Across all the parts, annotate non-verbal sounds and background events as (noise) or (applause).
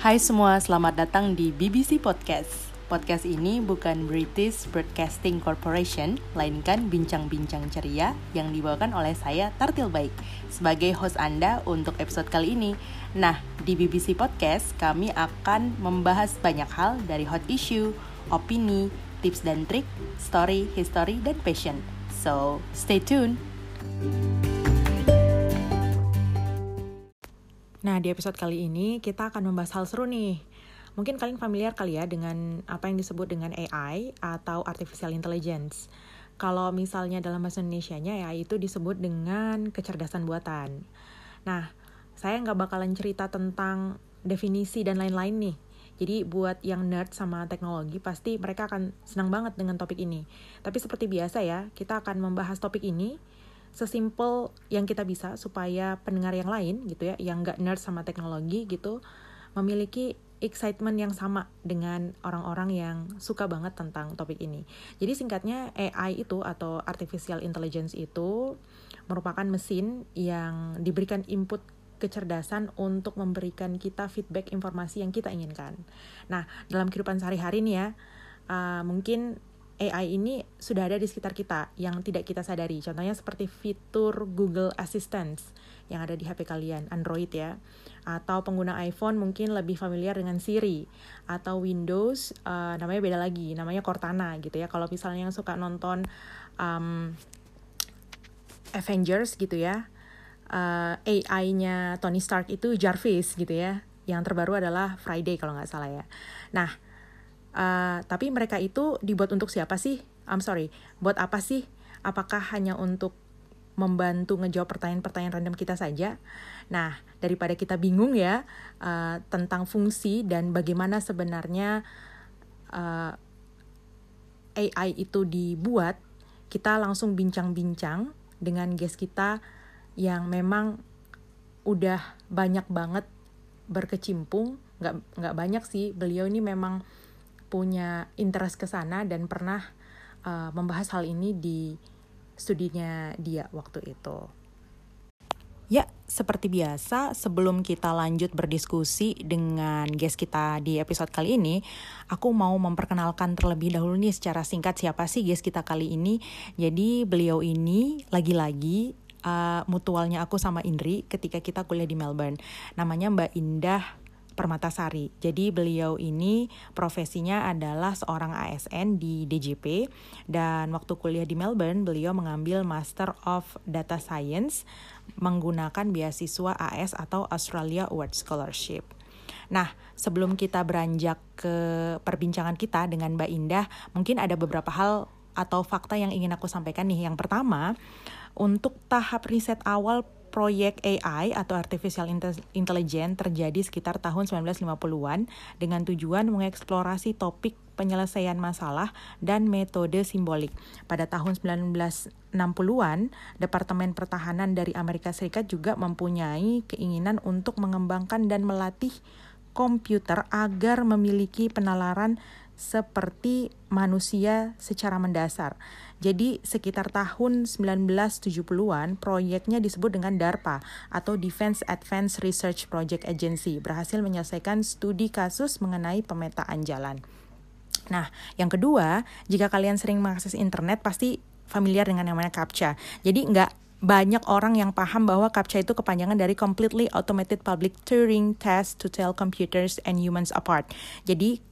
Hai semua, selamat datang di BBC Podcast. Podcast ini bukan British Broadcasting Corporation, melainkan bincang-bincang ceria yang dibawakan oleh saya Tartil Baik sebagai host Anda untuk episode kali ini. Nah, di BBC Podcast kami akan membahas banyak hal dari hot issue, opini, tips dan trik, story, history, dan passion. So, stay tuned. Nah, di episode kali ini kita akan membahas hal seru nih. Mungkin kalian familiar kali ya dengan apa yang disebut dengan AI atau Artificial Intelligence. Kalau misalnya dalam bahasa Indonesia-nya AI itu disebut dengan kecerdasan buatan. Nah, saya nggak bakalan cerita tentang definisi dan lain-lain nih. Jadi buat yang nerd sama teknologi pasti mereka akan senang banget dengan topik ini. Tapi seperti biasa ya, kita akan membahas topik ini sesimpel yang kita bisa supaya pendengar yang lain gitu ya yang nggak nerd sama teknologi gitu memiliki excitement yang sama dengan orang-orang yang suka banget tentang topik ini. Jadi singkatnya AI itu atau artificial intelligence itu merupakan mesin yang diberikan input kecerdasan untuk memberikan kita feedback informasi yang kita inginkan. Nah, dalam kehidupan sehari-hari nih ya, uh, mungkin AI ini sudah ada di sekitar kita yang tidak kita sadari. Contohnya seperti fitur Google Assistant yang ada di HP kalian, Android ya. Atau pengguna iPhone mungkin lebih familiar dengan Siri. Atau Windows, uh, namanya beda lagi, namanya Cortana gitu ya. Kalau misalnya yang suka nonton um, Avengers gitu ya, uh, AI-nya Tony Stark itu Jarvis gitu ya. Yang terbaru adalah Friday kalau nggak salah ya. Nah, Uh, tapi mereka itu dibuat untuk siapa sih? I'm sorry, buat apa sih? Apakah hanya untuk membantu ngejawab pertanyaan-pertanyaan random kita saja? Nah, daripada kita bingung ya uh, tentang fungsi dan bagaimana sebenarnya uh, eh, AI itu dibuat, kita langsung bincang-bincang dengan guest kita yang memang udah banyak banget berkecimpung nggak nggak banyak sih beliau ini memang punya interest ke sana dan pernah uh, membahas hal ini di studinya dia waktu itu. Ya, seperti biasa, sebelum kita lanjut berdiskusi dengan guest kita di episode kali ini, aku mau memperkenalkan terlebih dahulu nih secara singkat siapa sih guest kita kali ini. Jadi beliau ini lagi-lagi uh, mutualnya aku sama Indri ketika kita kuliah di Melbourne. Namanya Mbak Indah Permatasari. Jadi beliau ini profesinya adalah seorang ASN di DJP dan waktu kuliah di Melbourne beliau mengambil Master of Data Science menggunakan beasiswa AS atau Australia Award Scholarship. Nah, sebelum kita beranjak ke perbincangan kita dengan Mbak Indah, mungkin ada beberapa hal atau fakta yang ingin aku sampaikan nih. Yang pertama, untuk tahap riset awal proyek AI atau Artificial Intelligence terjadi sekitar tahun 1950-an dengan tujuan mengeksplorasi topik penyelesaian masalah dan metode simbolik. Pada tahun 1960-an, Departemen Pertahanan dari Amerika Serikat juga mempunyai keinginan untuk mengembangkan dan melatih komputer agar memiliki penalaran seperti manusia secara mendasar. Jadi sekitar tahun 1970-an proyeknya disebut dengan DARPA atau Defense Advanced Research Project Agency berhasil menyelesaikan studi kasus mengenai pemetaan jalan. Nah, yang kedua, jika kalian sering mengakses internet pasti familiar dengan namanya CAPTCHA. Jadi nggak banyak orang yang paham bahwa CAPTCHA itu kepanjangan dari Completely Automated Public Turing Test to Tell Computers and Humans Apart. Jadi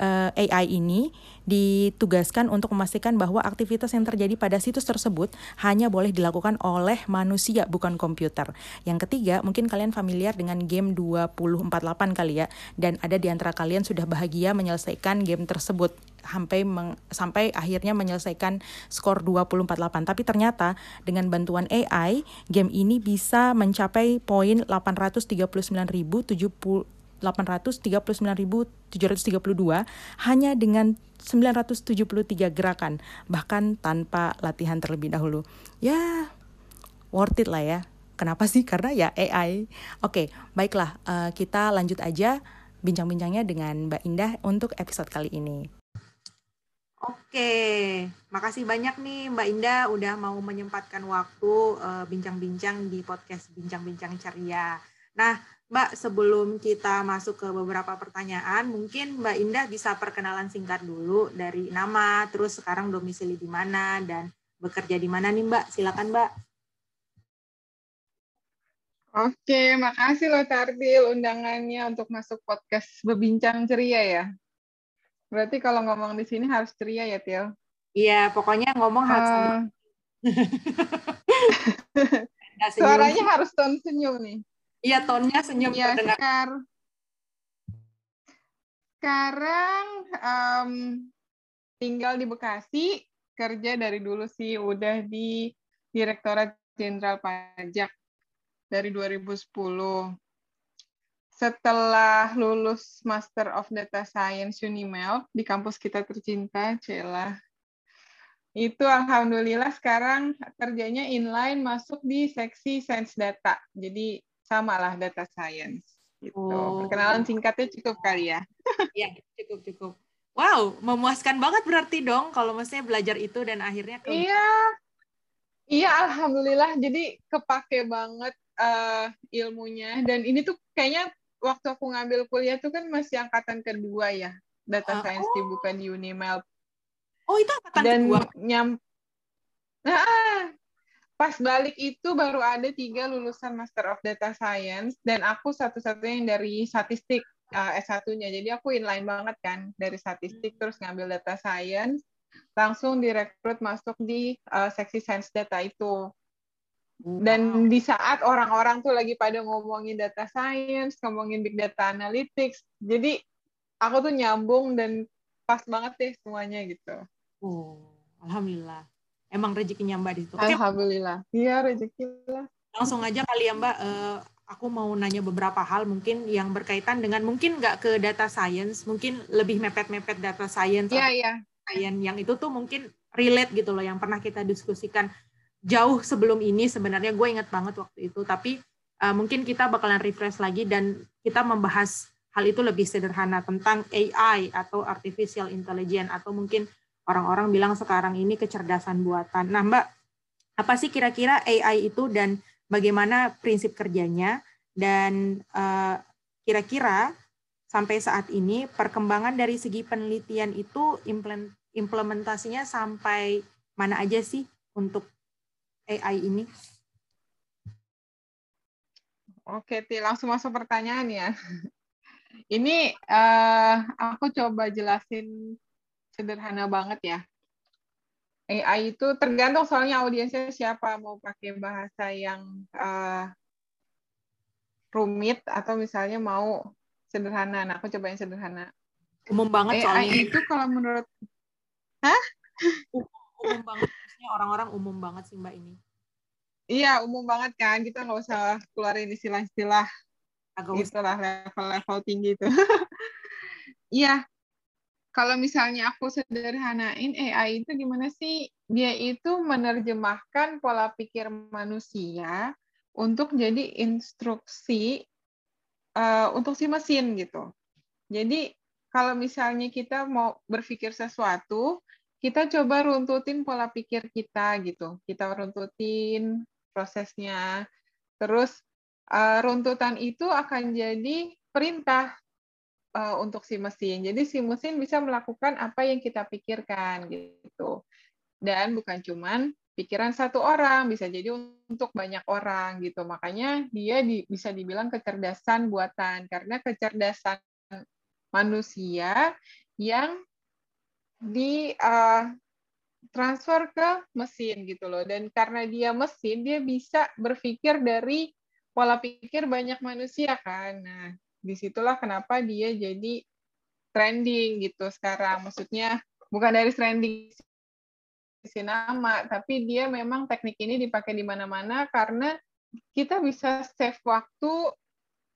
uh, eh, AI ini ditugaskan untuk memastikan bahwa aktivitas yang terjadi pada situs tersebut hanya boleh dilakukan oleh manusia bukan komputer. Yang ketiga, mungkin kalian familiar dengan game 2048 kali ya dan ada di antara kalian sudah bahagia menyelesaikan game tersebut sampai meng, sampai akhirnya menyelesaikan skor 2048. Tapi ternyata dengan bantuan AI, game ini bisa mencapai poin 839.070 839.732 hanya dengan 973 gerakan, bahkan tanpa latihan terlebih dahulu. Ya, worth it lah ya. Kenapa sih? Karena ya AI. Oke, baiklah, uh, kita lanjut aja bincang-bincangnya dengan Mbak Indah untuk episode kali ini. Oke, makasih banyak nih Mbak Indah udah mau menyempatkan waktu eh, bincang-bincang uh, di podcast Bincang-Bincang Ceria. Nah, Mbak, sebelum kita masuk ke beberapa pertanyaan, mungkin Mbak Indah bisa perkenalan singkat dulu dari nama, terus sekarang domisili di mana, dan bekerja di mana nih Mbak? Silakan Mbak. Oke, makasih loh Tardil undangannya untuk masuk podcast Berbincang Ceria ya. Berarti kalau ngomong di sini harus ceria ya, Til? Iya, pokoknya ngomong harus uh, (laughs) Suaranya harus tone senyum nih. Iya, tonnya senyum. Iya, sekar... sekarang um, tinggal di Bekasi, kerja dari dulu sih udah di Direktorat Jenderal Pajak dari 2010. Setelah lulus Master of Data Science Unimel di kampus kita tercinta, Cela, itu alhamdulillah sekarang kerjanya inline masuk di seksi Science Data. Jadi samalah data science. Gitu. Oh. Perkenalan singkatnya cukup kali ya. (laughs) Iya, cukup cukup. Wow, memuaskan banget berarti dong kalau maksudnya belajar itu dan akhirnya ke Iya. Iya, alhamdulillah. Jadi kepake banget uh, ilmunya dan ini tuh kayaknya waktu aku ngambil kuliah tuh kan masih angkatan kedua ya data uh, science oh. dibuka di Unimel oh itu angkatan dan kedua nyam nah, pas balik itu baru ada tiga lulusan Master of Data Science dan aku satu-satunya yang dari statistik uh, S1-nya jadi aku inline banget kan dari statistik hmm. terus ngambil data science langsung direkrut masuk di uh, seksi science data itu dan di saat orang-orang tuh lagi pada ngomongin data science, ngomongin big data analytics, jadi aku tuh nyambung dan pas banget deh semuanya gitu. Oh, alhamdulillah. Emang rezekinya Mbak di situ. Alhamdulillah. Iya, rezeki lah. Langsung aja kali ya Mbak, uh, aku mau nanya beberapa hal mungkin yang berkaitan dengan mungkin nggak ke data science, mungkin lebih mepet-mepet data science. Iya, iya. Yang itu tuh mungkin relate gitu loh, yang pernah kita diskusikan jauh sebelum ini sebenarnya gue inget banget waktu itu tapi uh, mungkin kita bakalan refresh lagi dan kita membahas hal itu lebih sederhana tentang AI atau artificial intelligence atau mungkin orang-orang bilang sekarang ini kecerdasan buatan. Nah, Mbak, apa sih kira-kira AI itu dan bagaimana prinsip kerjanya dan eh, kira-kira sampai saat ini perkembangan dari segi penelitian itu implementasinya sampai mana aja sih untuk AI ini? Oke, Ti, langsung masuk pertanyaan ya. (laughs) Ini uh, aku coba jelasin sederhana banget ya. AI itu tergantung soalnya audiensnya siapa mau pakai bahasa yang uh, rumit atau misalnya mau sederhana. Nah, aku coba yang sederhana. Umum banget AI soalnya. itu kalau menurut Hah? Umum banget orang-orang umum banget sih Mbak ini. Iya, umum banget kan. Kita nggak usah keluarin istilah-istilah istilah level-level tinggi itu. (laughs) Iya. Kalau misalnya aku sederhanain AI itu gimana sih? Dia itu menerjemahkan pola pikir manusia untuk jadi instruksi uh, untuk si mesin gitu. Jadi kalau misalnya kita mau berpikir sesuatu, kita coba runtutin pola pikir kita gitu. Kita runtutin prosesnya. Terus uh, runtutan itu akan jadi perintah uh, untuk si mesin. Jadi si mesin bisa melakukan apa yang kita pikirkan gitu. Dan bukan cuman pikiran satu orang, bisa jadi untuk banyak orang gitu. Makanya dia di, bisa dibilang kecerdasan buatan karena kecerdasan manusia yang di uh, transfer ke mesin gitu loh. Dan karena dia mesin, dia bisa berpikir dari pola pikir banyak manusia kan. Nah, di situlah kenapa dia jadi trending gitu sekarang. Maksudnya bukan dari trending si nama, tapi dia memang teknik ini dipakai di mana-mana karena kita bisa save waktu,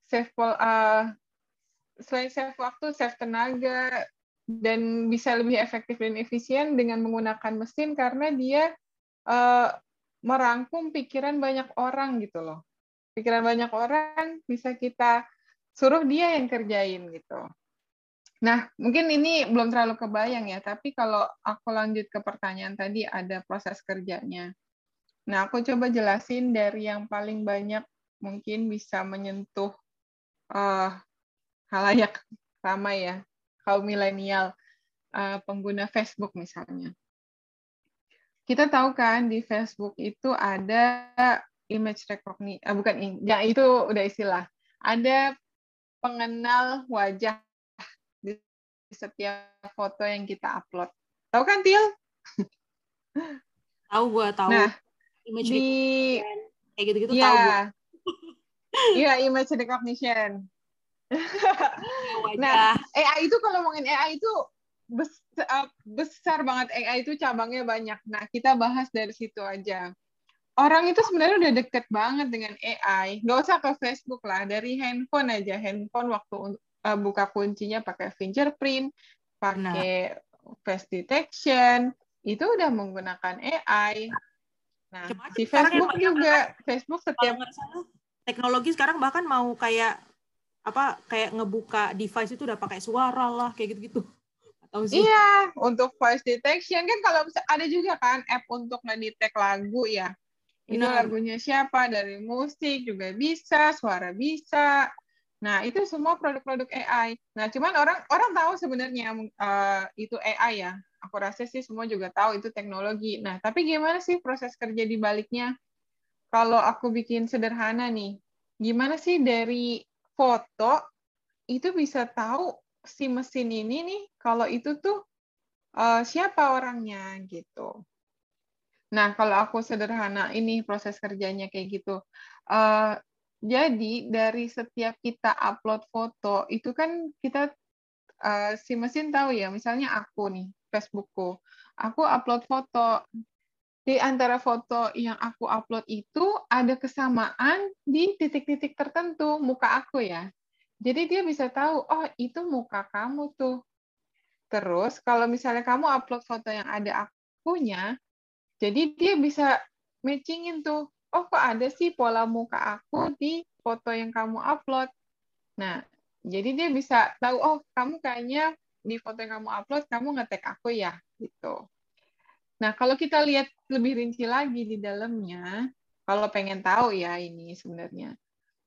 save uh, selain save waktu, save tenaga, dan bisa lebih efektif dan efisien dengan menggunakan mesin karena dia uh, merangkum pikiran banyak orang gitu loh. Pikiran banyak orang bisa kita suruh dia yang kerjain gitu. Nah, mungkin ini belum terlalu kebayang ya, tapi kalau aku lanjut ke pertanyaan tadi ada proses kerjanya. Nah, aku coba jelasin dari yang paling banyak mungkin bisa menyentuh uh, halayak ramai ya, kaum milenial uh, pengguna Facebook misalnya. Kita tahu kan di Facebook itu ada image recognition, uh, bukan, ya itu udah istilah. Ada pengenal wajah di setiap foto yang kita upload. Tahu kan, Til? Tahu gue tahu. Nah, image di kayak gitu-gitu ya, tahu gue. Iya, image recognition. nah, AI itu kalau ngomongin AI itu besar, besar banget AI itu cabangnya banyak. Nah, kita bahas dari situ aja. Orang itu sebenarnya udah deket banget dengan AI. Nggak usah ke Facebook lah, dari handphone aja. Handphone waktu uh, buka kuncinya pakai fingerprint, pakai nah. face detection, itu udah menggunakan AI. Nah, Cuma di Facebook juga, kan, Facebook setiap teknologi sekarang bahkan mau kayak apa kayak ngebuka device itu udah pakai suara lah kayak gitu-gitu. Iya, untuk voice detection kan kalau ada juga kan app untuk ngedetect lagu ya. Itu nah. lagunya siapa dari musik juga bisa, suara bisa. Nah, itu semua produk-produk AI. Nah, cuman orang orang tahu sebenarnya uh, itu AI ya aku rasa sih semua juga tahu itu teknologi. Nah, tapi gimana sih proses kerja di baliknya? Kalau aku bikin sederhana nih, gimana sih dari foto itu bisa tahu si mesin ini nih kalau itu tuh uh, siapa orangnya gitu. Nah, kalau aku sederhana ini proses kerjanya kayak gitu. Uh, jadi dari setiap kita upload foto itu kan kita uh, si mesin tahu ya, misalnya aku nih, Facebookku. Aku upload foto. Di antara foto yang aku upload itu ada kesamaan di titik-titik tertentu muka aku ya. Jadi dia bisa tahu, oh itu muka kamu tuh. Terus kalau misalnya kamu upload foto yang ada akunya, jadi dia bisa matchingin tuh, oh kok ada sih pola muka aku di foto yang kamu upload. Nah, jadi dia bisa tahu, oh kamu kayaknya di foto yang kamu upload kamu ngetek aku ya gitu. Nah kalau kita lihat lebih rinci lagi di dalamnya, kalau pengen tahu ya ini sebenarnya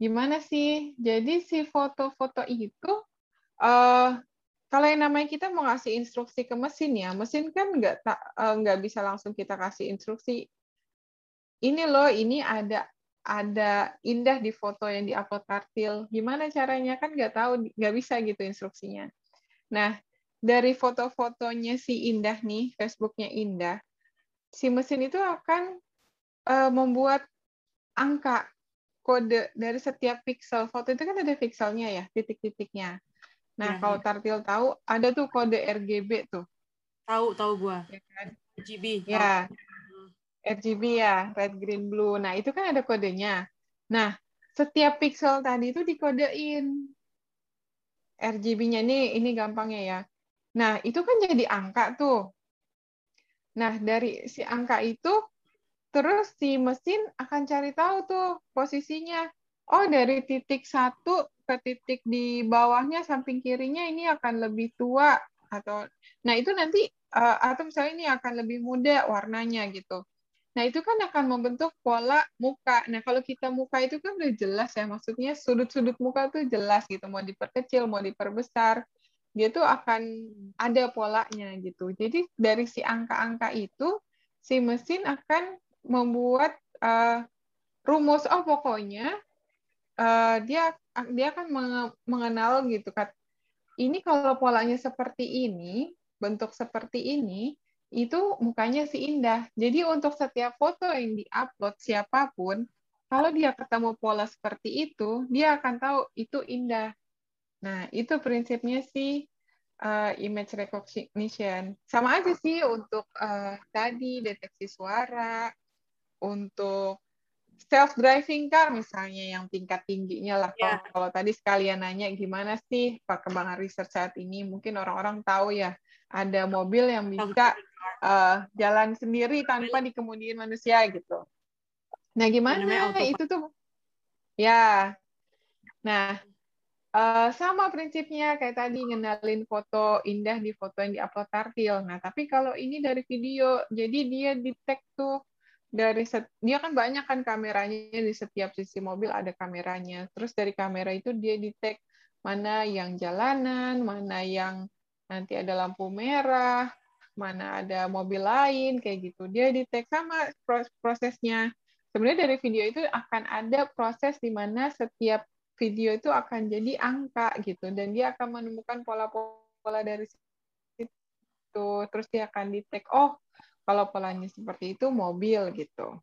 gimana sih? Jadi si foto-foto itu uh, kalau yang namanya kita mau ngasih instruksi ke mesin ya, mesin kan nggak uh, nggak bisa langsung kita kasih instruksi. Ini loh, ini ada ada indah di foto yang diupload kartil. Gimana caranya kan nggak tahu, nggak bisa gitu instruksinya. Nah, dari foto-fotonya si Indah nih, Facebooknya Indah, si mesin itu akan uh, membuat angka kode dari setiap pixel foto itu kan ada pixelnya ya, titik-titiknya. Nah, ya, kalau ya. Tartil tahu, ada tuh kode RGB tuh. Tahu, tahu gua. Ya kan? RGB. Ya. RGB ya, red, green, blue. Nah, itu kan ada kodenya. Nah, setiap pixel tadi itu dikodein. RGB-nya ini ini gampangnya ya. Nah, itu kan jadi angka tuh. Nah, dari si angka itu, terus si mesin akan cari tahu tuh posisinya. Oh, dari titik satu ke titik di bawahnya samping kirinya ini akan lebih tua atau nah itu nanti uh, atau misalnya ini akan lebih muda warnanya gitu. Nah, itu kan akan membentuk pola muka. Nah, kalau kita muka itu kan udah jelas ya, maksudnya sudut-sudut muka tuh jelas gitu, mau diperkecil, mau diperbesar dia tuh akan ada polanya gitu. Jadi dari si angka-angka itu si mesin akan membuat uh, rumus oh pokoknya uh, dia dia akan mengenal gitu kan. Ini kalau polanya seperti ini, bentuk seperti ini, itu mukanya si indah. Jadi untuk setiap foto yang diupload siapa pun, kalau dia ketemu pola seperti itu, dia akan tahu itu indah. Nah, itu prinsipnya sih uh, image recognition. Sama aja sih untuk uh, tadi deteksi suara, untuk self driving car misalnya yang tingkat tingginya lah. Yeah. Kalau, tadi sekalian nanya gimana sih perkembangan research saat ini, mungkin orang-orang tahu ya ada mobil yang bisa uh, jalan sendiri tanpa dikemudiin manusia gitu. Nah gimana itu tuh? Ya, nah Uh, sama prinsipnya kayak tadi ngenalin foto indah di foto yang diupload Tartil. Nah, tapi kalau ini dari video, jadi dia detect tuh dari set, dia kan banyak kan kameranya di setiap sisi mobil ada kameranya. Terus dari kamera itu dia detect mana yang jalanan, mana yang nanti ada lampu merah, mana ada mobil lain kayak gitu. Dia detect sama prosesnya. Sebenarnya dari video itu akan ada proses di mana setiap video itu akan jadi angka gitu dan dia akan menemukan pola-pola dari situ. Terus dia akan detect oh kalau polanya seperti itu mobil gitu.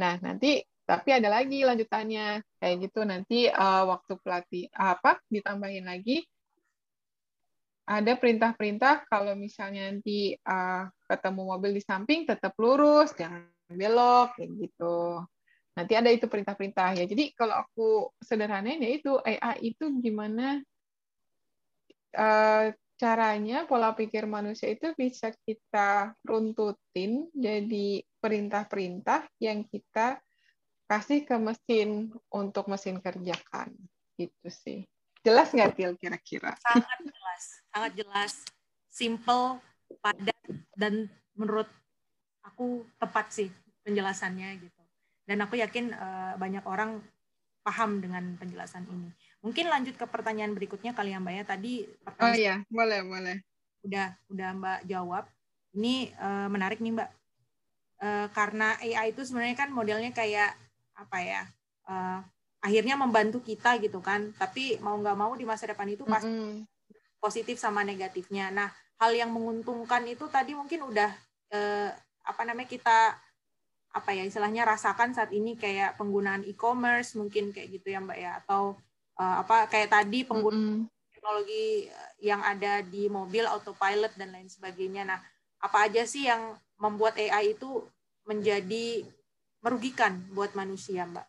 Nah, nanti tapi ada lagi lanjutannya kayak gitu. Nanti uh, waktu pelatih apa ditambahin lagi ada perintah-perintah kalau misalnya nanti uh, ketemu mobil di samping tetap lurus jangan belok kayak gitu. Nanti ada itu perintah-perintah. Ya jadi kalau aku sederhananya itu AI itu gimana uh, caranya pola pikir manusia itu bisa kita runtutin jadi perintah-perintah yang kita kasih ke mesin untuk mesin kerjakan. Gitu sih. Jelas nggak Til kira-kira? Sangat jelas. Sangat jelas. Simple padat dan menurut aku tepat sih penjelasannya gitu. Dan aku yakin uh, banyak orang paham dengan penjelasan ini Mungkin lanjut ke pertanyaan berikutnya kali ya Mbak ya. Tadi Oh iya, boleh, boleh. Udah, udah Mbak jawab. Ini uh, menarik nih Mbak. Uh, karena AI itu sebenarnya kan modelnya kayak apa ya? Uh, akhirnya membantu kita gitu kan. Tapi mau nggak mau di masa depan itu pasti mm -hmm. positif sama negatifnya. Nah, hal yang menguntungkan itu tadi mungkin udah uh, apa namanya kita apa ya istilahnya rasakan saat ini kayak penggunaan e-commerce mungkin kayak gitu ya Mbak ya atau uh, apa kayak tadi penggunaan mm -hmm. teknologi yang ada di mobil autopilot dan lain sebagainya. Nah, apa aja sih yang membuat AI itu menjadi merugikan buat manusia, Mbak?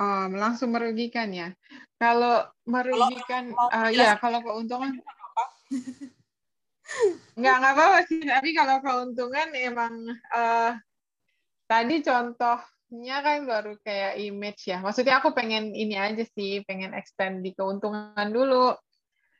Um, langsung merugikan ya. Kalau merugikan, kalau, uh, ya kalau keuntungan nggak nggak apa-apa sih. Tapi kalau keuntungan emang uh, tadi contoh nya kan baru kayak image ya. Maksudnya aku pengen ini aja sih, pengen extend di keuntungan dulu.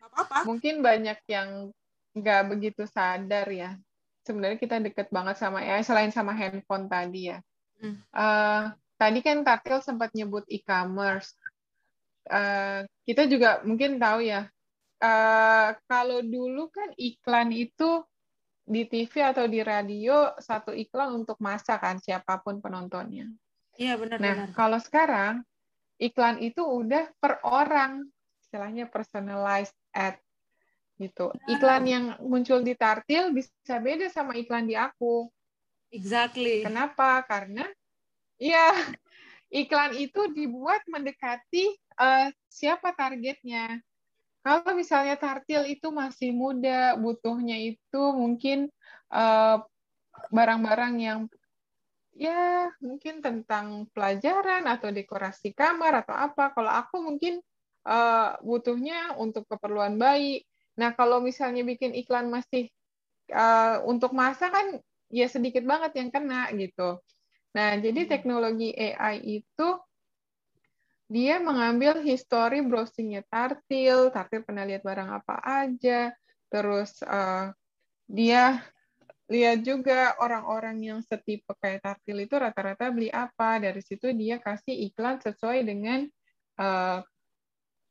Apa-apa. Mungkin banyak yang nggak begitu sadar ya. Sebenarnya kita deket banget sama ya, selain sama handphone tadi ya. Hmm. Uh, tadi kan Tartil sempat nyebut e-commerce. Uh, kita juga mungkin tahu ya, uh, kalau dulu kan iklan itu di TV atau di radio satu iklan untuk masa kan siapa pun penontonnya. Iya benar. Nah benar. kalau sekarang iklan itu udah per orang, istilahnya personalized ad gitu. Iklan yang muncul di Tartil bisa beda sama iklan di aku. Exactly. Kenapa? Karena ya (laughs) iklan itu dibuat mendekati uh, siapa targetnya. Kalau misalnya Tartil itu masih muda, butuhnya itu mungkin eh, barang-barang uh, yang ya mungkin tentang pelajaran atau dekorasi kamar atau apa. Kalau aku mungkin uh, butuhnya untuk keperluan bayi. Nah kalau misalnya bikin iklan masih uh, untuk masa kan ya sedikit banget yang kena gitu. Nah jadi hmm. teknologi AI itu dia mengambil histori browsingnya Tartil, Tartil pernah lihat barang apa aja, terus uh, dia lihat juga orang-orang yang setipe kayak Tartil itu rata-rata beli apa. Dari situ dia kasih iklan sesuai dengan uh,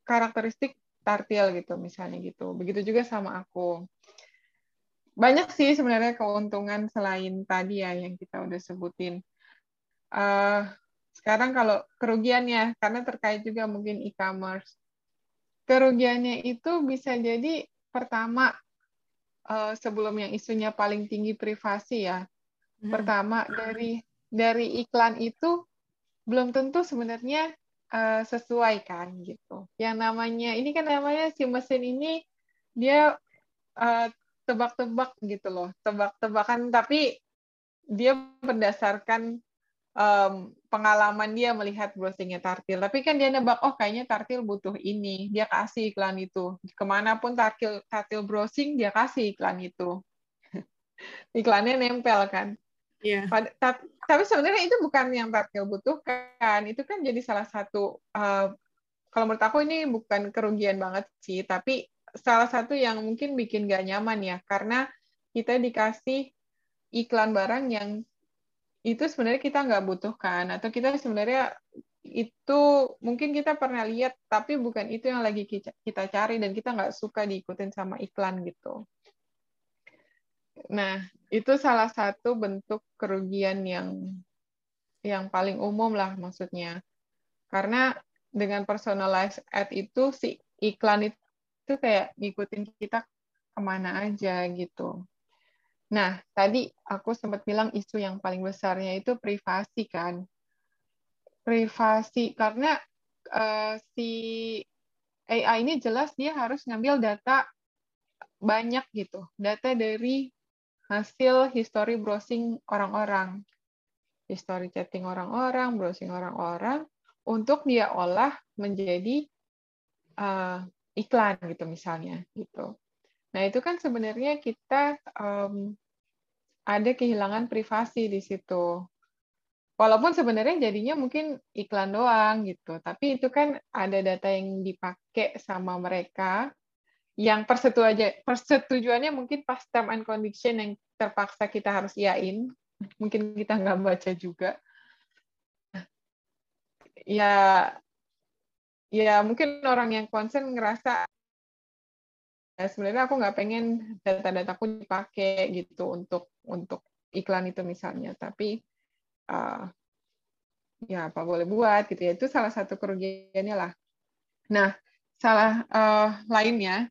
karakteristik Tartil gitu misalnya gitu. Begitu juga sama aku. Banyak sih sebenarnya keuntungan selain tadi ya yang kita udah sebutin. Uh, sekarang kalau kerugiannya, karena terkait juga mungkin e-commerce. Kerugiannya itu bisa jadi pertama uh, sebelum yang isunya paling tinggi privasi ya. Hmm. Pertama dari dari iklan itu belum tentu sebenarnya uh, sesuai kan gitu. Yang namanya ini kan namanya si mesin ini dia uh, tebak-tebak gitu loh, tebak-tebakan tapi dia berdasarkan um, pengalaman dia melihat browsingnya Tartil. Tapi kan dia nebak, oh kayaknya Tartil butuh ini. Dia kasih iklan itu. Ke mana pun Tartil, Tartil browsing, dia kasih iklan itu. (laughs) Iklannya nempel kan. Yeah. Tapi, tapi sebenarnya itu bukan yang Tartil butuhkan. Itu kan jadi salah satu, uh, kalau menurut aku ini bukan kerugian banget sih, tapi salah satu yang mungkin bikin gak nyaman ya, karena kita dikasih iklan barang yang itu sebenarnya kita nggak butuhkan atau kita sebenarnya itu mungkin kita pernah lihat tapi bukan itu yang lagi kita cari dan kita nggak suka diikutin sama iklan gitu. Nah itu salah satu bentuk kerugian yang yang paling umum lah maksudnya karena dengan personalized ad itu si iklan itu kayak ngikutin kita ke mana aja gitu. Nah, tadi aku sempat bilang isu yang paling besarnya itu privasi kan. Privasi karena uh, si AI ini jelas dia harus ngambil data banyak gitu, data dari hasil history browsing orang-orang, history chatting orang-orang, browsing orang-orang, untuk dia olah menjadi uh, iklan gitu misalnya gitu. Nah itu kan sebenarnya kita um, ada kehilangan privasi di situ. Walaupun sebenarnya jadinya mungkin iklan doang gitu, tapi itu kan ada data yang dipakai sama mereka yang persetujuan persetujuannya mungkin pas term and condition yang terpaksa kita harus iain, mungkin kita nggak baca juga. Ya, ya mungkin orang yang concern ngerasa ya sebenarnya aku nggak pengen data-dataku dipakai gitu untuk untuk iklan itu misalnya. Tapi uh, ya apa boleh buat gitu ya. Itu salah satu kerugiannya lah. Nah salah uh, lainnya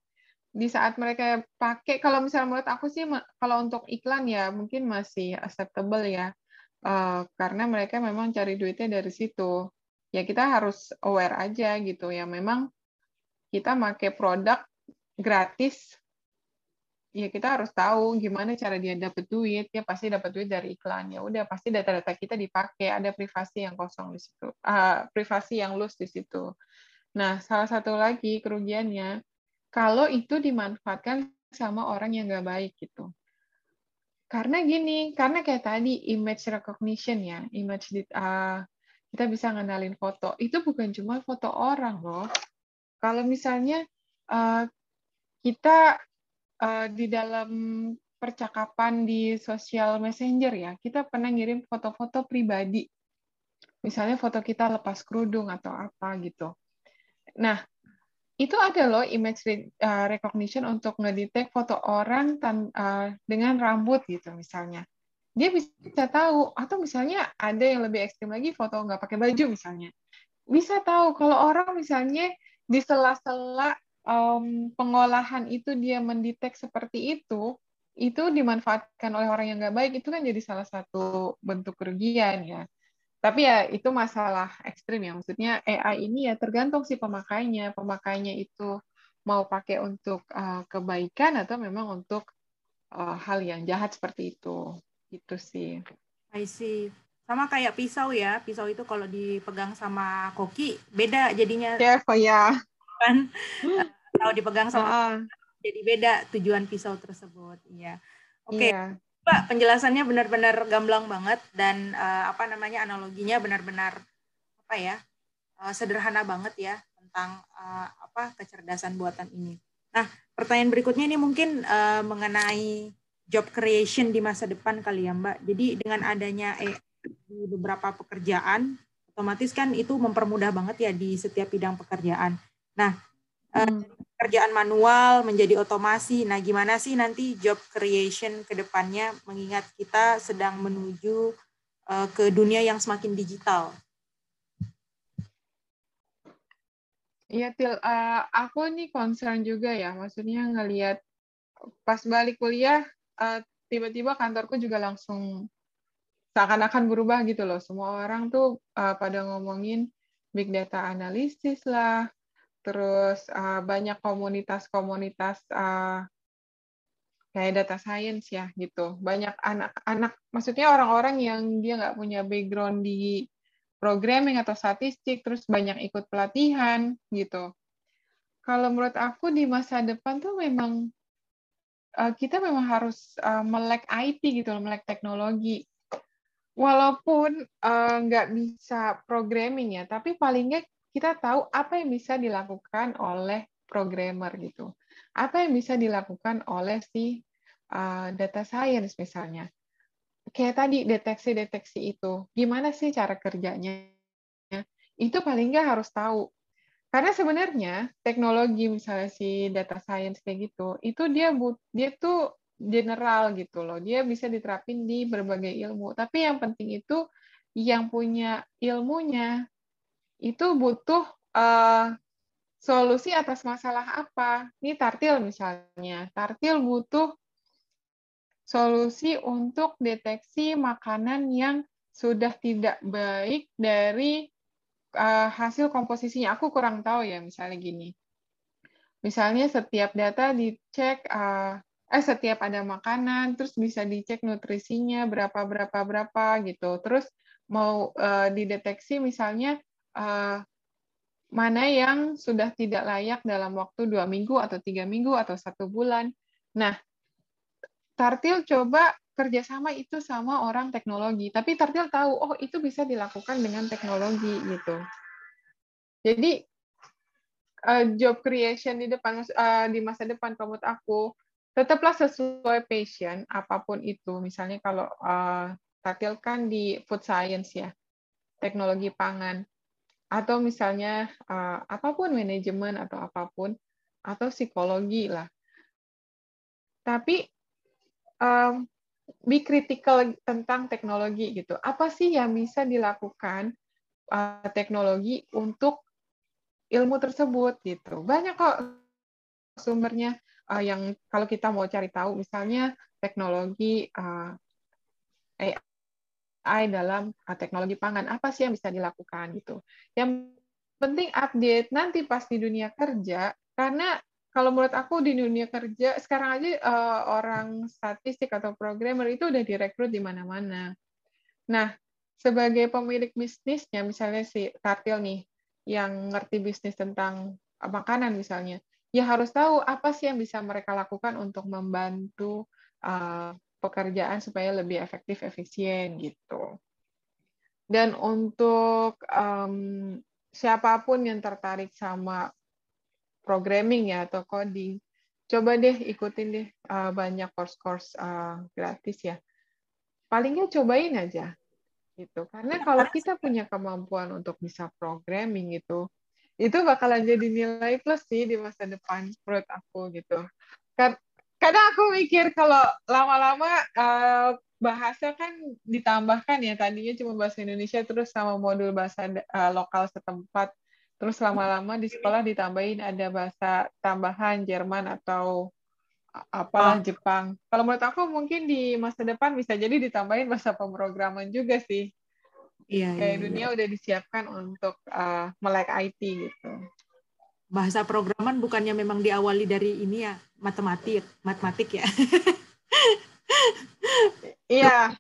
di saat mereka pakai kalau misalnya menurut aku sih kalau untuk iklan ya mungkin masih acceptable ya. Uh, karena mereka memang cari duitnya dari situ. Ya kita harus aware aja gitu ya. Memang kita pakai produk gratis ya kita harus tahu gimana cara dia dapat duit. Ya pasti dapat duit dari iklan. Ya udah pasti data-data kita dipakai. Ada privasi yang kosong di situ. Uh, privasi yang loose di situ. Nah salah satu lagi kerugiannya kalau itu dimanfaatkan sama orang yang nggak baik gitu. Karena gini karena kayak tadi image recognition ya image uh, kita bisa ngenalin foto. Itu bukan cuma foto orang loh. Kalau misalnya uh, kita uh, di dalam percakapan di sosial messenger ya, kita pernah ngirim foto-foto pribadi. Misalnya foto kita lepas kerudung atau apa gitu. Nah, itu ada loh image eh, recognition untuk ngedetect foto orang tan uh, dengan rambut gitu misalnya. Dia bisa tahu atau misalnya ada yang lebih ekstrim lagi foto nggak pakai baju misalnya. Bisa tahu kalau orang misalnya di sela-sela um, pengolahan itu dia mendetek seperti itu, itu dimanfaatkan oleh orang yang nggak baik, itu kan jadi salah satu bentuk kerugian ya. Tapi ya itu masalah ekstrim ya, maksudnya AI ini ya tergantung si pemakainya, pemakainya itu mau pakai untuk uh, kebaikan atau memang untuk uh, hal yang jahat seperti itu, itu sih. I see. Sama kayak pisau ya, pisau itu kalau dipegang sama koki beda jadinya. Ya, yeah, ya. Kan? Kalau dipegang sama uh, jadi beda tujuan pisau tersebut iya. Oke okay. iya. pak penjelasannya benar-benar gamblang banget dan uh, apa namanya analoginya benar-benar apa ya uh, sederhana banget ya tentang uh, apa kecerdasan buatan ini. Nah pertanyaan berikutnya ini mungkin uh, mengenai job creation di masa depan kali ya mbak. Jadi dengan adanya eh, di beberapa pekerjaan otomatis kan itu mempermudah banget ya di setiap bidang pekerjaan nah hmm pekerjaan manual menjadi otomasi. Nah, gimana sih nanti job creation ke depannya mengingat kita sedang menuju uh, ke dunia yang semakin digital? Iya, Til. Uh, aku nih concern juga ya. Maksudnya ngelihat pas balik kuliah, uh, tiba-tiba kantorku juga langsung seakan-akan berubah gitu loh. Semua orang tuh uh, pada ngomongin big data analisis lah, terus uh, banyak komunitas-komunitas uh, kayak data science ya gitu. Banyak anak-anak maksudnya orang-orang yang dia nggak punya background di programming atau statistik terus banyak ikut pelatihan gitu. Kalau menurut aku di masa depan tuh memang uh, kita memang harus uh, melek IT gitu melek teknologi. Walaupun nggak uh, bisa programming ya tapi paling nggak kita tahu apa yang bisa dilakukan oleh programmer gitu. Apa yang bisa dilakukan oleh si uh, data science misalnya. kayak tadi deteksi-deteksi itu, gimana sih cara kerjanya? Itu paling nggak harus tahu. Karena sebenarnya teknologi misalnya si data science kayak gitu, itu dia dia tuh general gitu loh. Dia bisa diterapin di berbagai ilmu. Tapi yang penting itu yang punya ilmunya itu butuh uh, solusi atas masalah apa. Ini tartil misalnya. Tartil butuh solusi untuk deteksi makanan yang sudah tidak baik dari uh, hasil komposisinya. Aku kurang tahu ya misalnya gini. Misalnya setiap data dicek uh, eh setiap ada makanan terus bisa dicek nutrisinya berapa berapa berapa gitu terus mau uh, dideteksi misalnya uh, mana yang sudah tidak layak dalam waktu dua minggu atau tiga minggu atau satu bulan. Nah Tartil coba kerjasama itu sama orang teknologi tapi Tartil tahu oh itu bisa dilakukan dengan teknologi gitu. Jadi uh, job creation di depan uh, di masa depan menurut aku tetaplah sesuai passion apa pun itu. Misalnya kalau uh, Tatil kan di food science ya, teknologi pangan, atau misalnya uh, apa pun manajemen atau apa pun, atau psikologi lah. Tapi um, be critical tentang teknologi gitu. Apa sih yang bisa dilakukan uh, teknologi untuk ilmu tersebut gitu. Banyak kok sumbernya uh, yang kalau kita mau cari tahu misalnya teknologi uh, AI dalam uh, teknologi pangan apa sih yang bisa dilakukan gitu. Yang penting update nanti pas di dunia kerja karena kalau menurut aku di dunia kerja sekarang aja uh, orang statistik atau programmer itu udah direkrut di mana-mana. Nah, sebagai pemilik bisnisnya misalnya si Tartil nih yang ngerti bisnis tentang makanan misalnya, ya harus tahu apa sih yang bisa mereka lakukan untuk membantu uh, pekerjaan supaya lebih efektif efisien gitu. Dan untuk um, siapa pun yang tertarik sama programming ya atau coding, coba deh ikutin deh uh, banyak course-course uh, gratis ya. Palingnya cobain aja gitu. Karena kalau kita punya kemampuan untuk bisa programming itu, itu bakalan jadi nilai plus sih di masa depan menurut aku gitu. Kadang aku mikir kalau lama-lama uh, bahasa kan ditambahkan ya tadinya cuma bahasa Indonesia terus sama modul bahasa uh, lokal setempat terus lama-lama di sekolah ditambahin ada bahasa tambahan Jerman atau apalah oh. Jepang. Kalau menurut aku mungkin di masa depan bisa jadi ditambahin bahasa pemrograman juga sih. Iya, kayak iya, dunia iya. udah disiapkan untuk uh, melek IT gitu. Bahasa programan bukannya memang diawali dari ini ya matematik, matematik ya. iya.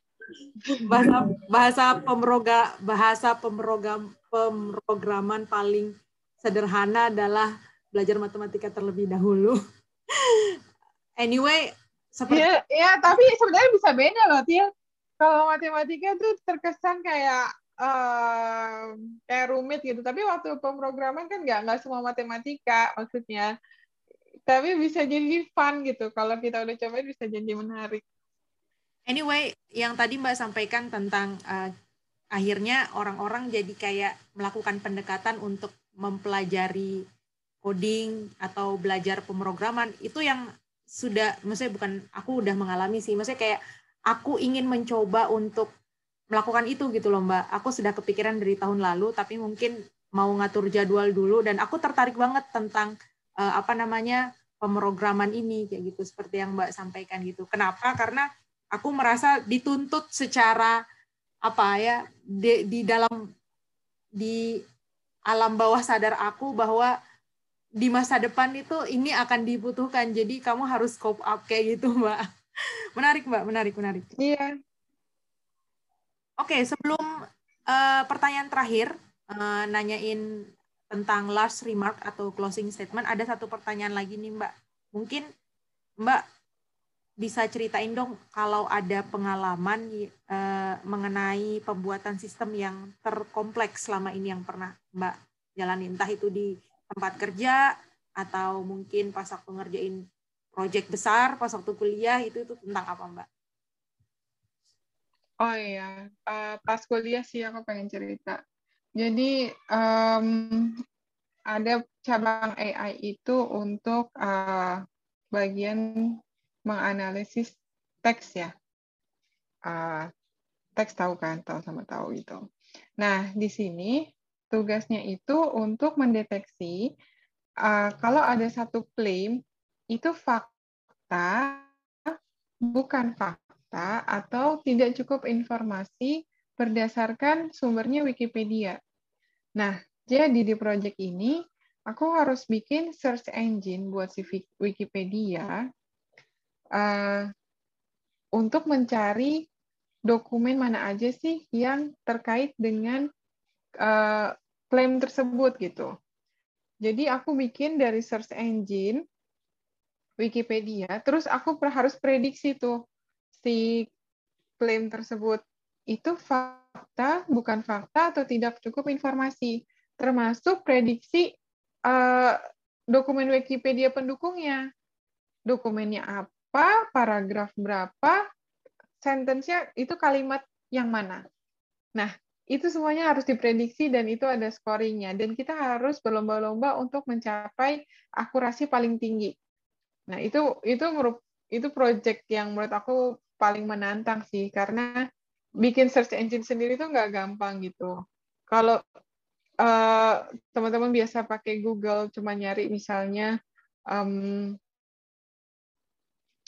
bahasa bahasa pemroga bahasa pemrogam pemrograman paling sederhana adalah belajar matematika terlebih dahulu. anyway, seperti ya, ya tapi sebenarnya bisa beda loh, Tia. Kalau matematika tuh terkesan kayak uh, kayak rumit gitu. Tapi waktu pemrograman kan nggak nggak semua matematika maksudnya. Tapi bisa jadi fun gitu. Kalau kita udah cobain bisa jadi menarik. Anyway, yang tadi Mbak sampaikan tentang uh, akhirnya orang-orang jadi kayak melakukan pendekatan untuk mempelajari coding atau belajar pemrograman itu yang sudah maksudnya bukan aku udah mengalami sih maksudnya kayak aku ingin mencoba untuk melakukan itu gitu loh Mbak. Aku sudah kepikiran dari tahun lalu, tapi mungkin mau ngatur jadwal dulu dan aku tertarik banget tentang uh, apa namanya pemrograman ini kayak gitu seperti yang Mbak sampaikan gitu. Kenapa? Karena aku merasa dituntut secara apa ya di, di dalam di alam bawah sadar aku bahwa di masa depan itu ini akan dibutuhkan. Jadi kamu harus cope up kayak gitu, Mbak. (laughs) Menarik, Mbak. Menarik, menarik. Iya. Oke, sebelum uh, pertanyaan terakhir, uh, nanyain tentang last remark atau closing statement, ada satu pertanyaan lagi nih Mbak. Mungkin Mbak bisa ceritain dong kalau ada pengalaman uh, mengenai pembuatan sistem yang terkompleks selama ini yang pernah Mbak jalani, entah itu di tempat kerja atau mungkin pas waktu ngerjain proyek besar, pas waktu kuliah, itu itu tentang apa Mbak? Oh iya, uh, pas kuliah sih aku pengen cerita. Jadi um, ada cabang AI itu untuk uh, bagian menganalisis teks ya. Uh, teks tahu kan, tahu sama tahu itu. Nah, di sini tugasnya itu untuk mendeteksi uh, kalau ada satu klaim itu fakta, bukan fakta, atau tidak cukup informasi berdasarkan sumbernya Wikipedia. Nah, jadi di project ini aku harus bikin search engine buat si Wikipedia uh, untuk mencari dokumen mana aja sih yang terkait dengan uh, klaim tersebut gitu. Jadi aku bikin dari search engine Wikipedia, terus aku harus prediksi tuh si klaim tersebut itu fakta, bukan fakta atau tidak cukup informasi, termasuk prediksi uh, dokumen Wikipedia pendukungnya. Dokumennya apa, paragraf berapa, sentence-nya itu kalimat yang mana. Nah, itu semuanya harus diprediksi dan itu ada scoringnya. Dan kita harus berlomba-lomba untuk mencapai akurasi paling tinggi. Nah, itu itu itu project yang menurut aku paling menantang sih karena bikin search engine sendiri itu nggak gampang gitu. Kalau uh, teman-teman biasa pakai Google cuma nyari misalnya um,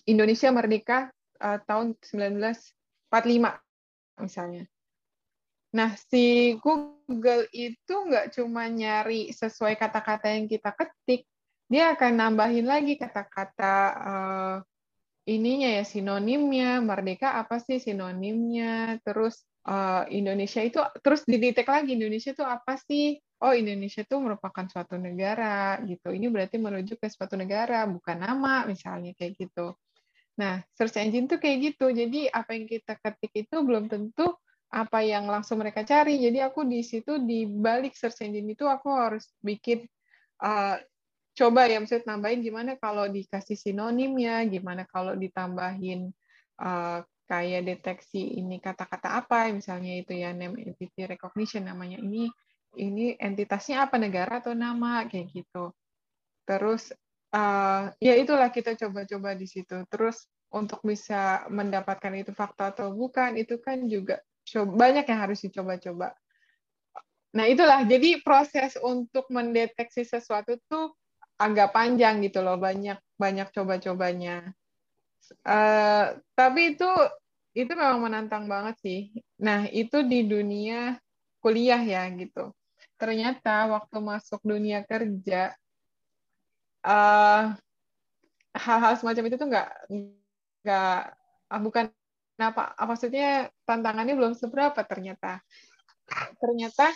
Indonesia merdeka uh, tahun 1945 misalnya. Nah, si Google itu nggak cuma nyari sesuai kata-kata yang kita ketik, dia akan nambahin lagi kata-kata uh, ininya ya sinonimnya, merdeka apa sih sinonimnya, terus uh, Indonesia itu terus didetek lagi Indonesia itu apa sih? Oh Indonesia itu merupakan suatu negara gitu. Ini berarti merujuk ke suatu negara, bukan nama misalnya kayak gitu. Nah, search engine tuh kayak gitu. Jadi apa yang kita ketik itu belum tentu apa yang langsung mereka cari. Jadi aku di situ di balik search engine itu aku harus bikin uh, coba ya maksudnya nambahin gimana kalau dikasih sinonimnya, gimana kalau ditambahin uh, kayak deteksi ini kata-kata apa misalnya itu ya name entity recognition namanya ini ini entitasnya apa negara atau nama kayak gitu. Terus uh, ya itulah kita coba-coba di situ. Terus untuk bisa mendapatkan itu fakta atau bukan itu kan juga banyak yang harus dicoba-coba. Nah itulah jadi proses untuk mendeteksi sesuatu tuh agak panjang gitu loh banyak banyak coba-cobanya. Uh, tapi itu itu memang menantang banget sih. Nah itu di dunia kuliah ya gitu. Ternyata waktu masuk dunia kerja eh, hal-hal semacam itu tuh nggak nggak ah, bukan apa maksudnya tantangannya belum seberapa ternyata ternyata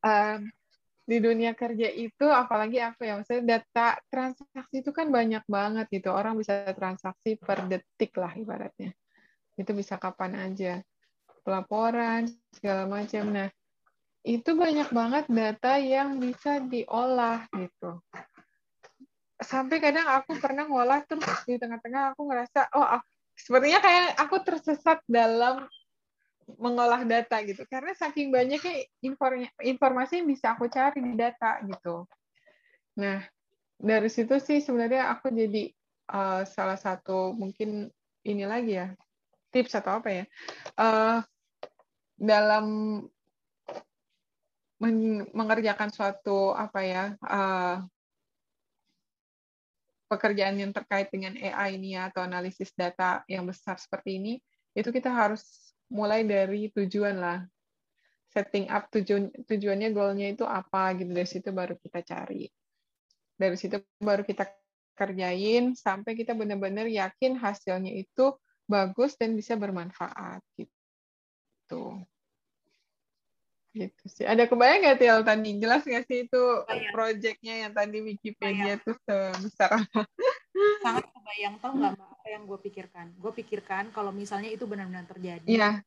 uh, di dunia kerja itu apalagi apa ya maksudnya data transaksi itu kan banyak banget gitu. Orang bisa transaksi per detik lah ibaratnya. Itu bisa kapan aja. Pelaporan segala macam. Nah itu banyak banget data yang bisa diolah gitu. Sampai kadang aku pernah ngolah terus di tengah-tengah aku ngerasa oh sepertinya kayak aku tersesat dalam mengolah data gitu karena saking banyaknya informasi yang bisa aku cari di data gitu. Nah dari situ sih sebenarnya aku jadi uh, salah satu mungkin ini lagi ya tips atau apa ya uh, dalam mengerjakan suatu apa ya uh, pekerjaan yang terkait dengan AI ini ya, atau analisis data yang besar seperti ini, itu kita harus mulai dari tujuan lah. Setting up tujuan tujuannya, goalnya itu apa gitu. Dari situ baru kita cari. Dari situ baru kita kerjain sampai kita benar-benar yakin hasilnya itu bagus dan bisa bermanfaat gitu gitu sih. Ada kebayang nggak Tiel tadi? Jelas nggak sih itu projectnya yang tadi Wikipedia itu sebesar apa? Sangat kebayang tau nggak mbak apa yang gue pikirkan? Gue pikirkan kalau misalnya itu benar-benar terjadi, yeah.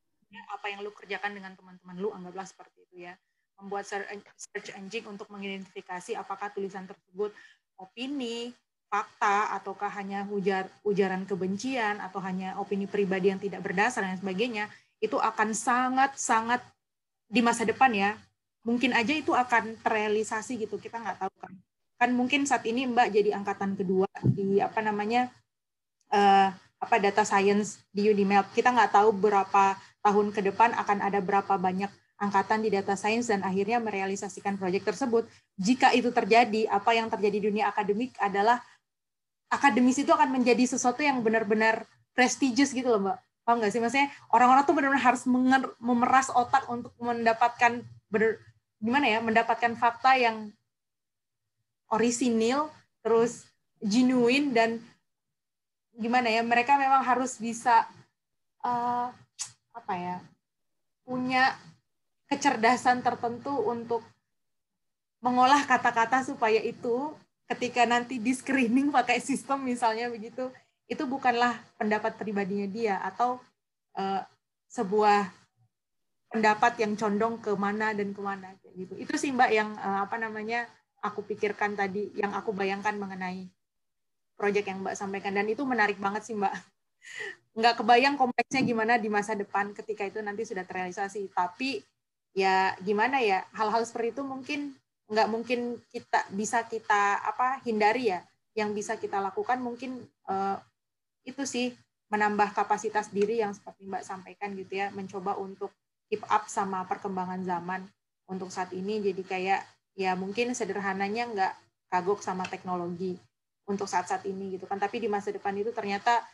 apa yang lu kerjakan dengan teman-teman lu anggaplah seperti itu ya, membuat search engine untuk mengidentifikasi apakah tulisan tersebut opini, fakta, ataukah hanya ujar ujaran kebencian atau hanya opini pribadi yang tidak berdasar dan sebagainya itu akan sangat-sangat di masa depan ya mungkin aja itu akan terrealisasi gitu kita nggak tahu kan kan mungkin saat ini mbak jadi angkatan kedua di apa namanya uh, apa data science di Unimap kita nggak tahu berapa tahun ke depan akan ada berapa banyak angkatan di data science dan akhirnya merealisasikan proyek tersebut. Jika itu terjadi, apa yang terjadi di dunia akademik adalah akademis itu akan menjadi sesuatu yang benar-benar prestigious gitu loh, Mbak. Paham nggak sih? Maksudnya orang-orang tuh benar-benar harus memeras otak untuk mendapatkan bener, gimana ya, mendapatkan fakta yang orisinil, terus genuine dan gimana ya, mereka memang harus bisa uh, apa ya, punya kecerdasan tertentu untuk mengolah kata-kata supaya itu ketika nanti di screening pakai sistem misalnya begitu itu bukanlah pendapat pribadinya dia atau uh, sebuah pendapat yang condong ke mana dan ke mana gitu. Itu sih mbak yang uh, apa namanya aku pikirkan tadi yang aku bayangkan mengenai proyek yang mbak sampaikan. Dan itu menarik banget sih mbak. (laughs) Nggak kebayang kompleksnya gimana di masa depan ketika itu nanti sudah terrealisasi. Tapi ya gimana ya hal-hal seperti itu mungkin nggak mungkin kita bisa kita apa hindari ya. Yang bisa kita lakukan mungkin uh, itu sih menambah kapasitas diri yang seperti mbak sampaikan gitu ya. Mencoba untuk keep up sama perkembangan zaman untuk saat ini. Jadi kayak ya mungkin sederhananya nggak kagok sama teknologi untuk saat-saat ini gitu kan tapi di masa depan itu ternyata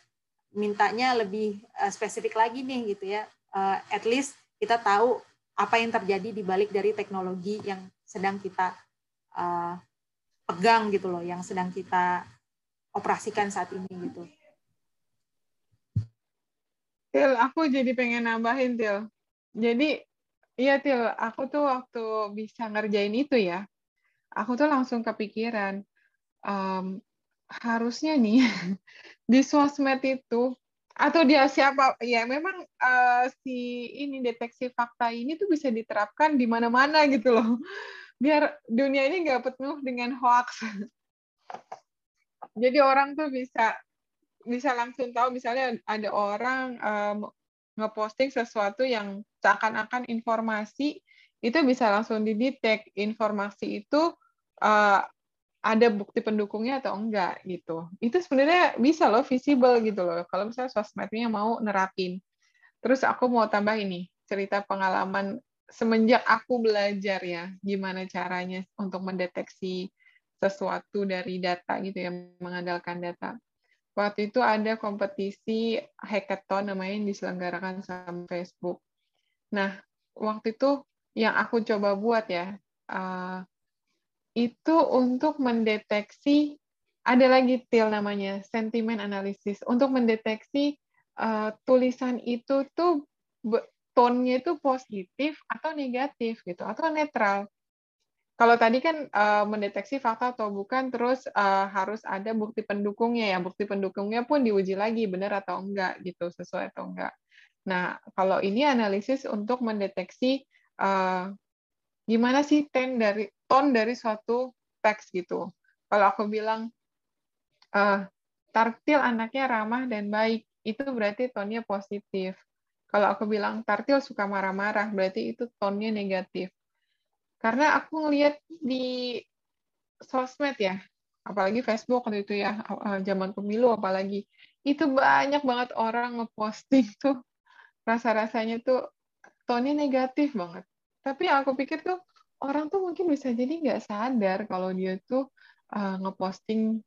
mintanya lebih uh, spesifik lagi nih gitu ya uh, at least kita tahu apa yang terjadi di balik dari teknologi yang sedang kita uh, pegang gitu loh, yang sedang kita operasikan saat ini gitu. Til, aku jadi pengen nambahin Til. Jadi, iya Til, aku tuh waktu bisa ngerjain itu ya, aku tuh langsung kepikiran, um, harusnya nih (laughs) di sosmed itu atau dia siapa? Ya memang uh, si ini deteksi fakta ini tuh bisa diterapkan di mana-mana gitu loh. Biar dunia ini nggak penuh dengan hoax. (laughs) Jadi orang tuh bisa bisa langsung tahu misalnya ada orang um, ngeposting sesuatu yang seakan-akan informasi itu bisa langsung didetek informasi itu uh, ada bukti pendukungnya atau enggak gitu. Itu sebenarnya bisa loh visible gitu loh. Kalau misalnya sosmednya mau nerapin. Terus aku mau tambah ini cerita pengalaman semenjak aku belajar ya gimana caranya untuk mendeteksi sesuatu dari data gitu ya mengandalkan data. Waktu itu ada kompetisi hackathon namanya yang diselenggarakan sama Facebook. Nah, waktu itu yang aku coba buat ya, uh, itu untuk mendeteksi ada lagi til namanya sentimen analisis untuk mendeteksi uh, tulisan itu tuh tone-nya itu positif atau negatif gitu atau netral. Kalau tadi kan uh, mendeteksi fakta atau bukan, terus uh, harus ada bukti pendukungnya ya. Bukti pendukungnya pun diuji lagi benar atau enggak gitu, sesuai atau enggak. Nah, kalau ini analisis untuk mendeteksi uh, gimana sih ten dari tone dari suatu teks gitu. Kalau aku bilang uh, Tartil anaknya ramah dan baik, itu berarti tone-nya positif. Kalau aku bilang Tartil suka marah-marah, berarti itu tone-nya negatif. Karena aku ngelihat di sosmed ya, apalagi Facebook waktu itu ya, zaman pemilu apalagi, itu banyak banget orang ngeposting (laughs) tuh rasa-rasanya tuh tone-nya negatif banget. Tapi yang aku pikir tuh orang tuh mungkin bisa jadi nggak sadar kalau dia tuh uh, ngeposting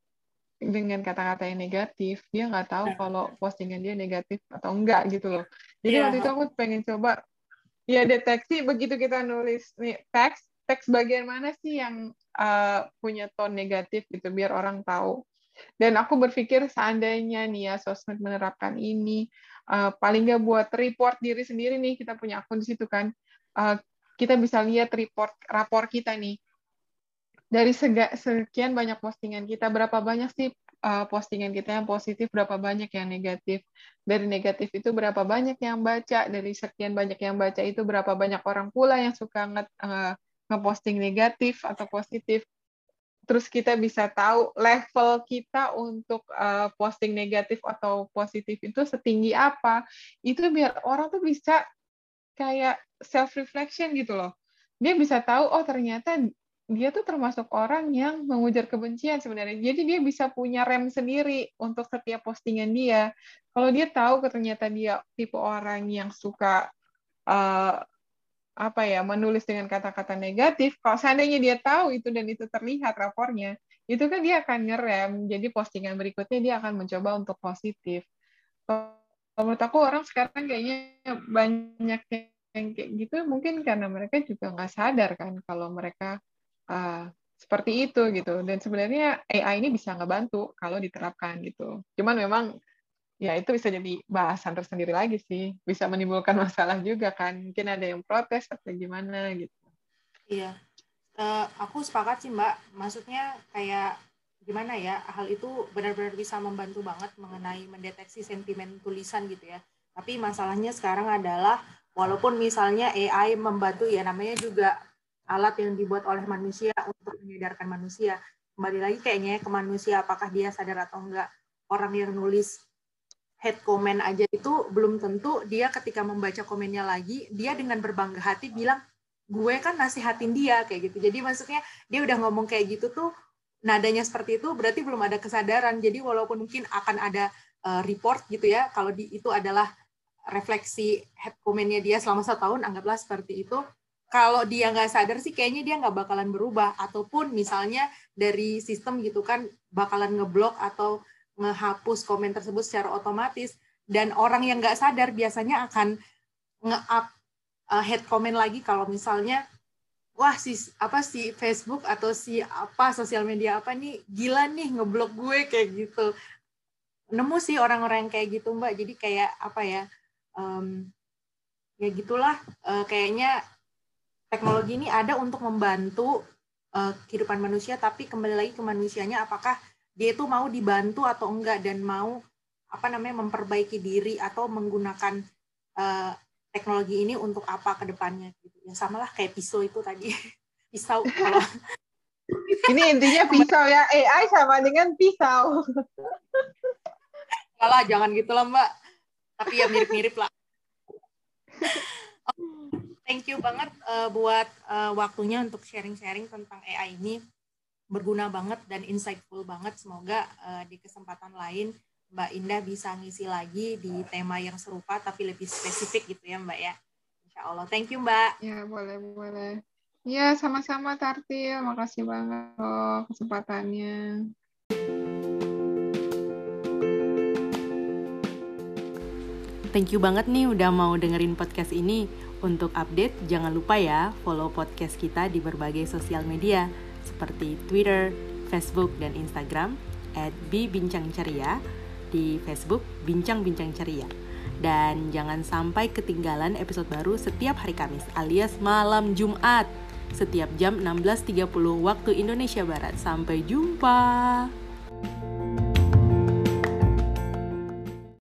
dengan kata-kata yang negatif dia nggak tahu yeah. kalau postingan dia negatif atau enggak gitu loh jadi yeah. waktu itu aku pengen coba ya deteksi begitu kita nulis. Nih teks teks bagian mana sih yang uh, punya tone negatif gitu biar orang tahu? Dan aku berpikir seandainya nih ya sosmed menerapkan ini uh, paling nggak buat report diri sendiri nih kita punya akun di situ kan. Uh, kita bisa lihat report rapor kita nih. Dari sekian banyak postingan kita berapa banyak sih uh, postingan kita yang positif berapa banyak yang negatif? Dari negatif itu berapa banyak yang baca? Dari sekian banyak yang baca itu berapa banyak orang pula yang suka nge uh, ngeposting negatif atau positif? Terus kita bisa tahu level kita untuk uh, posting negatif atau positif itu setinggi apa? Itu biar orang tuh bisa kayak self reflection gitu loh. Dia bisa tahu oh ternyata dia tuh termasuk orang yang mengujar kebencian sebenarnya. Jadi dia bisa punya rem sendiri untuk setiap postingan dia. Kalau dia tahu ternyata dia tipe orang yang suka uh, apa ya menulis dengan kata-kata negatif, kalau seandainya dia tahu itu dan itu terlihat rapornya, itu kan dia akan ngerem. Jadi postingan berikutnya dia akan mencoba untuk positif. Kalau menurut aku orang sekarang kayaknya banyak yang kayak gitu mungkin karena mereka juga nggak sadar kan kalau mereka uh, seperti itu gitu. Dan sebenarnya AI ini bisa ngebantu kalau diterapkan gitu. Cuman memang ya itu bisa jadi bahasan tersendiri lagi sih. Bisa menimbulkan masalah juga kan. Mungkin ada yang protes atau gimana gitu. Iya. Uh, aku sepakat sih mbak. Maksudnya kayak gimana ya hal itu benar-benar bisa membantu banget mengenai mendeteksi sentimen tulisan gitu ya. Tapi masalahnya sekarang adalah walaupun misalnya AI membantu ya namanya juga alat yang dibuat oleh manusia untuk menyadarkan manusia. Kembali lagi kayaknya ke manusia apakah dia sadar atau enggak. Orang yang nulis head comment aja itu belum tentu dia ketika membaca komennya lagi dia dengan berbangga hati bilang gue kan nasihatin dia kayak gitu. Jadi maksudnya dia udah ngomong kayak gitu tuh nadanya seperti itu berarti belum ada kesadaran. Jadi walaupun mungkin akan ada uh, report gitu ya kalau itu adalah refleksi head commentnya dia selama satu tahun anggaplah seperti itu kalau dia nggak sadar sih kayaknya dia nggak bakalan berubah. Ataupun misalnya dari sistem gitu kan bakalan ngeblok atau ngehapus komen tersebut secara otomatis. Dan orang yang nggak sadar biasanya akan nge-up uh, head comment lagi kalau misalnya wah si apa si Facebook atau si apa sosial media apa nih gila nih ngeblok gue kayak gitu. Nemu sih orang-orang kayak gitu mbak. Jadi kayak apa ya um, ya gitulah uh, kayaknya teknologi ini ada untuk membantu uh, kehidupan manusia tapi kembali lagi ke manusianya apakah dia itu mau dibantu atau enggak dan mau apa namanya memperbaiki diri atau menggunakan uh, teknologi ini untuk apa ke depannya gitu. Ya samalah kayak pisau itu tadi. (laughs) pisau kalau (laughs) ini intinya pisau ya AI sama dengan pisau. (laughs) Kalah jangan gitu lah Mbak. Tapi ya mirip-mirip lah. Thank you banget uh, buat uh, waktunya untuk sharing-sharing tentang AI ini berguna banget dan insightful banget. Semoga uh, di kesempatan lain Mbak Indah bisa ngisi lagi di tema yang serupa tapi lebih spesifik gitu ya Mbak ya. Insya Allah. Thank you Mbak. Ya boleh boleh. Ya sama-sama Tartil. Makasih banget loh kesempatannya. Thank you banget nih udah mau dengerin podcast ini. Untuk update, jangan lupa ya follow podcast kita di berbagai sosial media seperti Twitter, Facebook, dan Instagram at Bincang Ceria di Facebook Bincang-Bincang Ceria. Dan jangan sampai ketinggalan episode baru setiap hari Kamis alias malam Jumat setiap jam 16.30 waktu Indonesia Barat. Sampai jumpa.